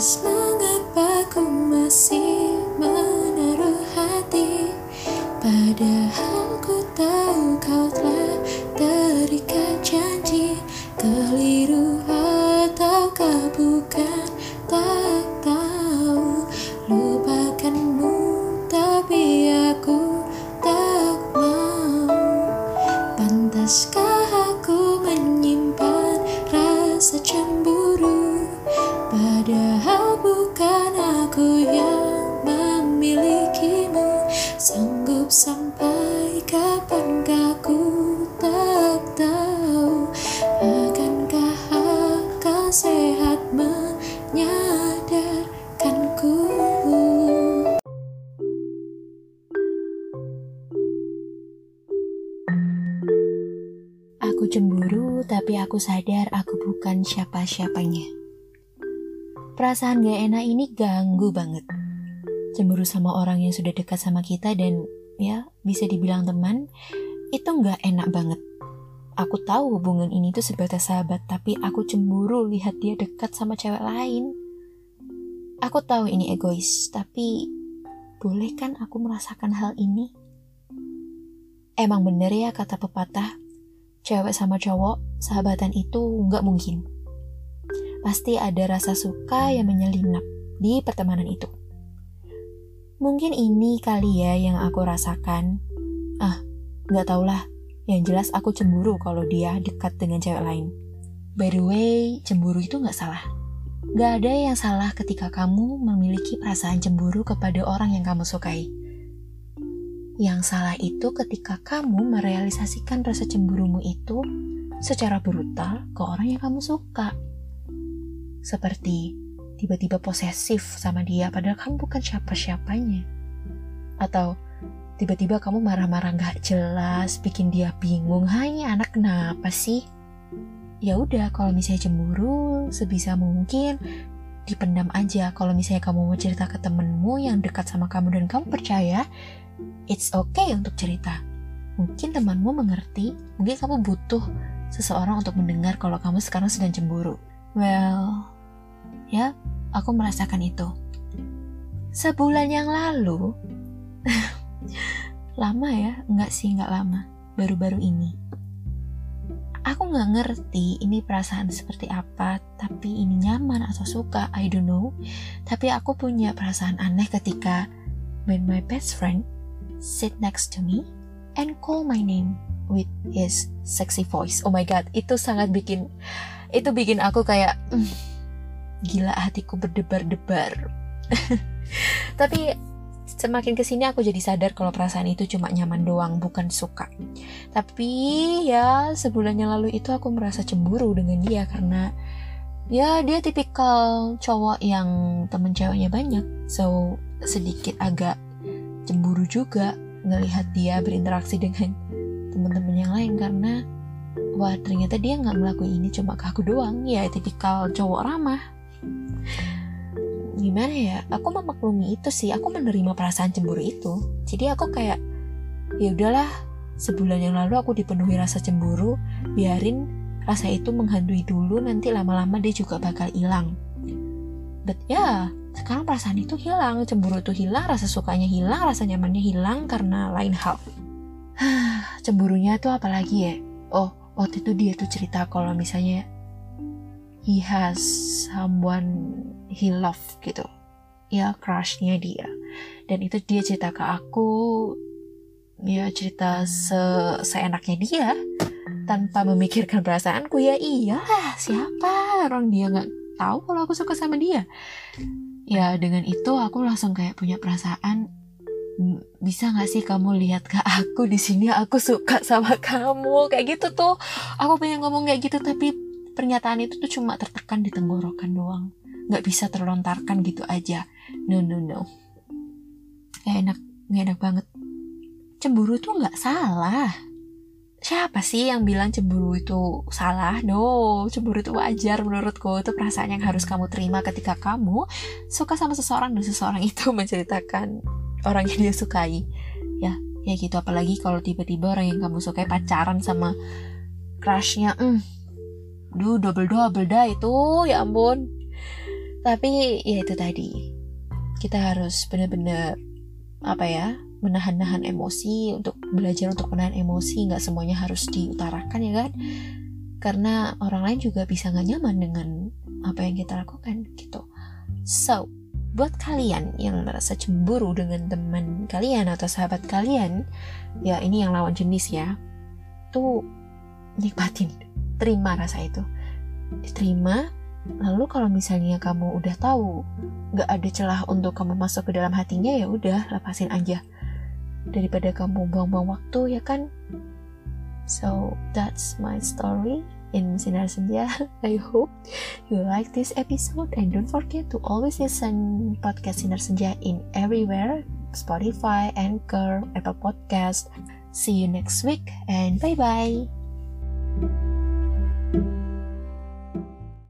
Christmas. Sampai kapankah ku tak tahu Akankah akal sehat menyadarkanku Aku cemburu, tapi aku sadar aku bukan siapa-siapanya. Perasaan gak enak ini ganggu banget. Cemburu sama orang yang sudah dekat sama kita dan ya bisa dibilang teman, itu gak enak banget. Aku tahu hubungan ini tuh sebatas sahabat, tapi aku cemburu lihat dia dekat sama cewek lain. Aku tahu ini egois, tapi boleh kan aku merasakan hal ini? Emang bener ya kata pepatah, cewek sama cowok, sahabatan itu nggak mungkin. Pasti ada rasa suka yang menyelinap di pertemanan itu. Mungkin ini kali ya yang aku rasakan. Ah, nggak tau lah. Yang jelas aku cemburu kalau dia dekat dengan cewek lain. By the way, cemburu itu nggak salah. Gak ada yang salah ketika kamu memiliki perasaan cemburu kepada orang yang kamu sukai. Yang salah itu ketika kamu merealisasikan rasa cemburumu itu secara brutal ke orang yang kamu suka. Seperti tiba-tiba posesif sama dia padahal kamu bukan siapa-siapanya. Atau tiba-tiba kamu marah-marah gak jelas, bikin dia bingung, hanya anak kenapa sih? Ya udah, kalau misalnya cemburu, sebisa mungkin dipendam aja. Kalau misalnya kamu mau cerita ke temenmu yang dekat sama kamu dan kamu percaya, it's okay untuk cerita. Mungkin temanmu mengerti, mungkin kamu butuh seseorang untuk mendengar kalau kamu sekarang sedang cemburu. Well, ya, aku merasakan itu. Sebulan yang lalu, lama ya, enggak sih, enggak lama, baru-baru ini. Aku nggak ngerti ini perasaan seperti apa, tapi ini nyaman atau suka, I don't know. Tapi aku punya perasaan aneh ketika when my best friend sit next to me and call my name with his sexy voice. Oh my god, itu sangat bikin itu bikin aku kayak mm, gila hatiku berdebar-debar. Tapi semakin ke sini aku jadi sadar kalau perasaan itu cuma nyaman doang, bukan suka. Tapi ya sebulan yang lalu itu aku merasa cemburu dengan dia karena ya dia tipikal cowok yang temen ceweknya banyak, so sedikit agak cemburu juga ngelihat dia berinteraksi dengan teman-teman yang lain karena wah ternyata dia nggak ngelakuin ini cuma ke aku doang ya tipikal cowok ramah gimana ya? Aku memaklumi itu sih. Aku menerima perasaan cemburu itu. Jadi aku kayak ya udahlah sebulan yang lalu aku dipenuhi rasa cemburu biarin rasa itu menghantui dulu nanti lama-lama dia juga bakal hilang. But ya yeah, sekarang perasaan itu hilang. Cemburu itu hilang rasa sukanya hilang rasa nyamannya hilang karena lain hal. Cemburunya tuh apalagi ya? Oh waktu itu dia tuh cerita kalau misalnya he has someone he love gitu. Ya crushnya dia. Dan itu dia cerita ke aku. Ya cerita se seenaknya dia. Tanpa memikirkan perasaanku. Ya iya siapa? Orang dia nggak tahu kalau aku suka sama dia. Ya dengan itu aku langsung kayak punya perasaan bisa nggak sih kamu lihat ke aku? Di sini aku suka sama kamu. Kayak gitu tuh. Aku pengen ngomong kayak gitu tapi pernyataan itu tuh cuma tertekan di tenggorokan doang. Nggak bisa terlontarkan gitu aja. No no no. Gak enak gak enak banget. Cemburu tuh nggak salah. Siapa sih yang bilang cemburu itu salah? No cemburu itu wajar menurutku. Itu perasaan yang harus kamu terima ketika kamu suka sama seseorang dan seseorang itu menceritakan orang yang dia sukai. Ya ya gitu. Apalagi kalau tiba-tiba orang yang kamu sukai pacaran sama crushnya hmm duh double double dah itu. Ya ampun. Tapi ya itu tadi. Kita harus benar-benar apa ya menahan-nahan emosi untuk belajar untuk menahan emosi. Nggak semuanya harus diutarakan ya kan? Karena orang lain juga bisa nggak nyaman dengan apa yang kita lakukan gitu. So buat kalian yang merasa cemburu dengan teman kalian atau sahabat kalian ya ini yang lawan jenis ya. Tuh nikmatin terima rasa itu diterima lalu kalau misalnya kamu udah tahu nggak ada celah untuk kamu masuk ke dalam hatinya ya udah lepasin aja daripada kamu buang-buang waktu ya kan so that's my story in Sinar Senja I hope you like this episode and don't forget to always listen podcast Sinar Senja in everywhere Spotify, Anchor, Apple Podcast. See you next week and bye bye.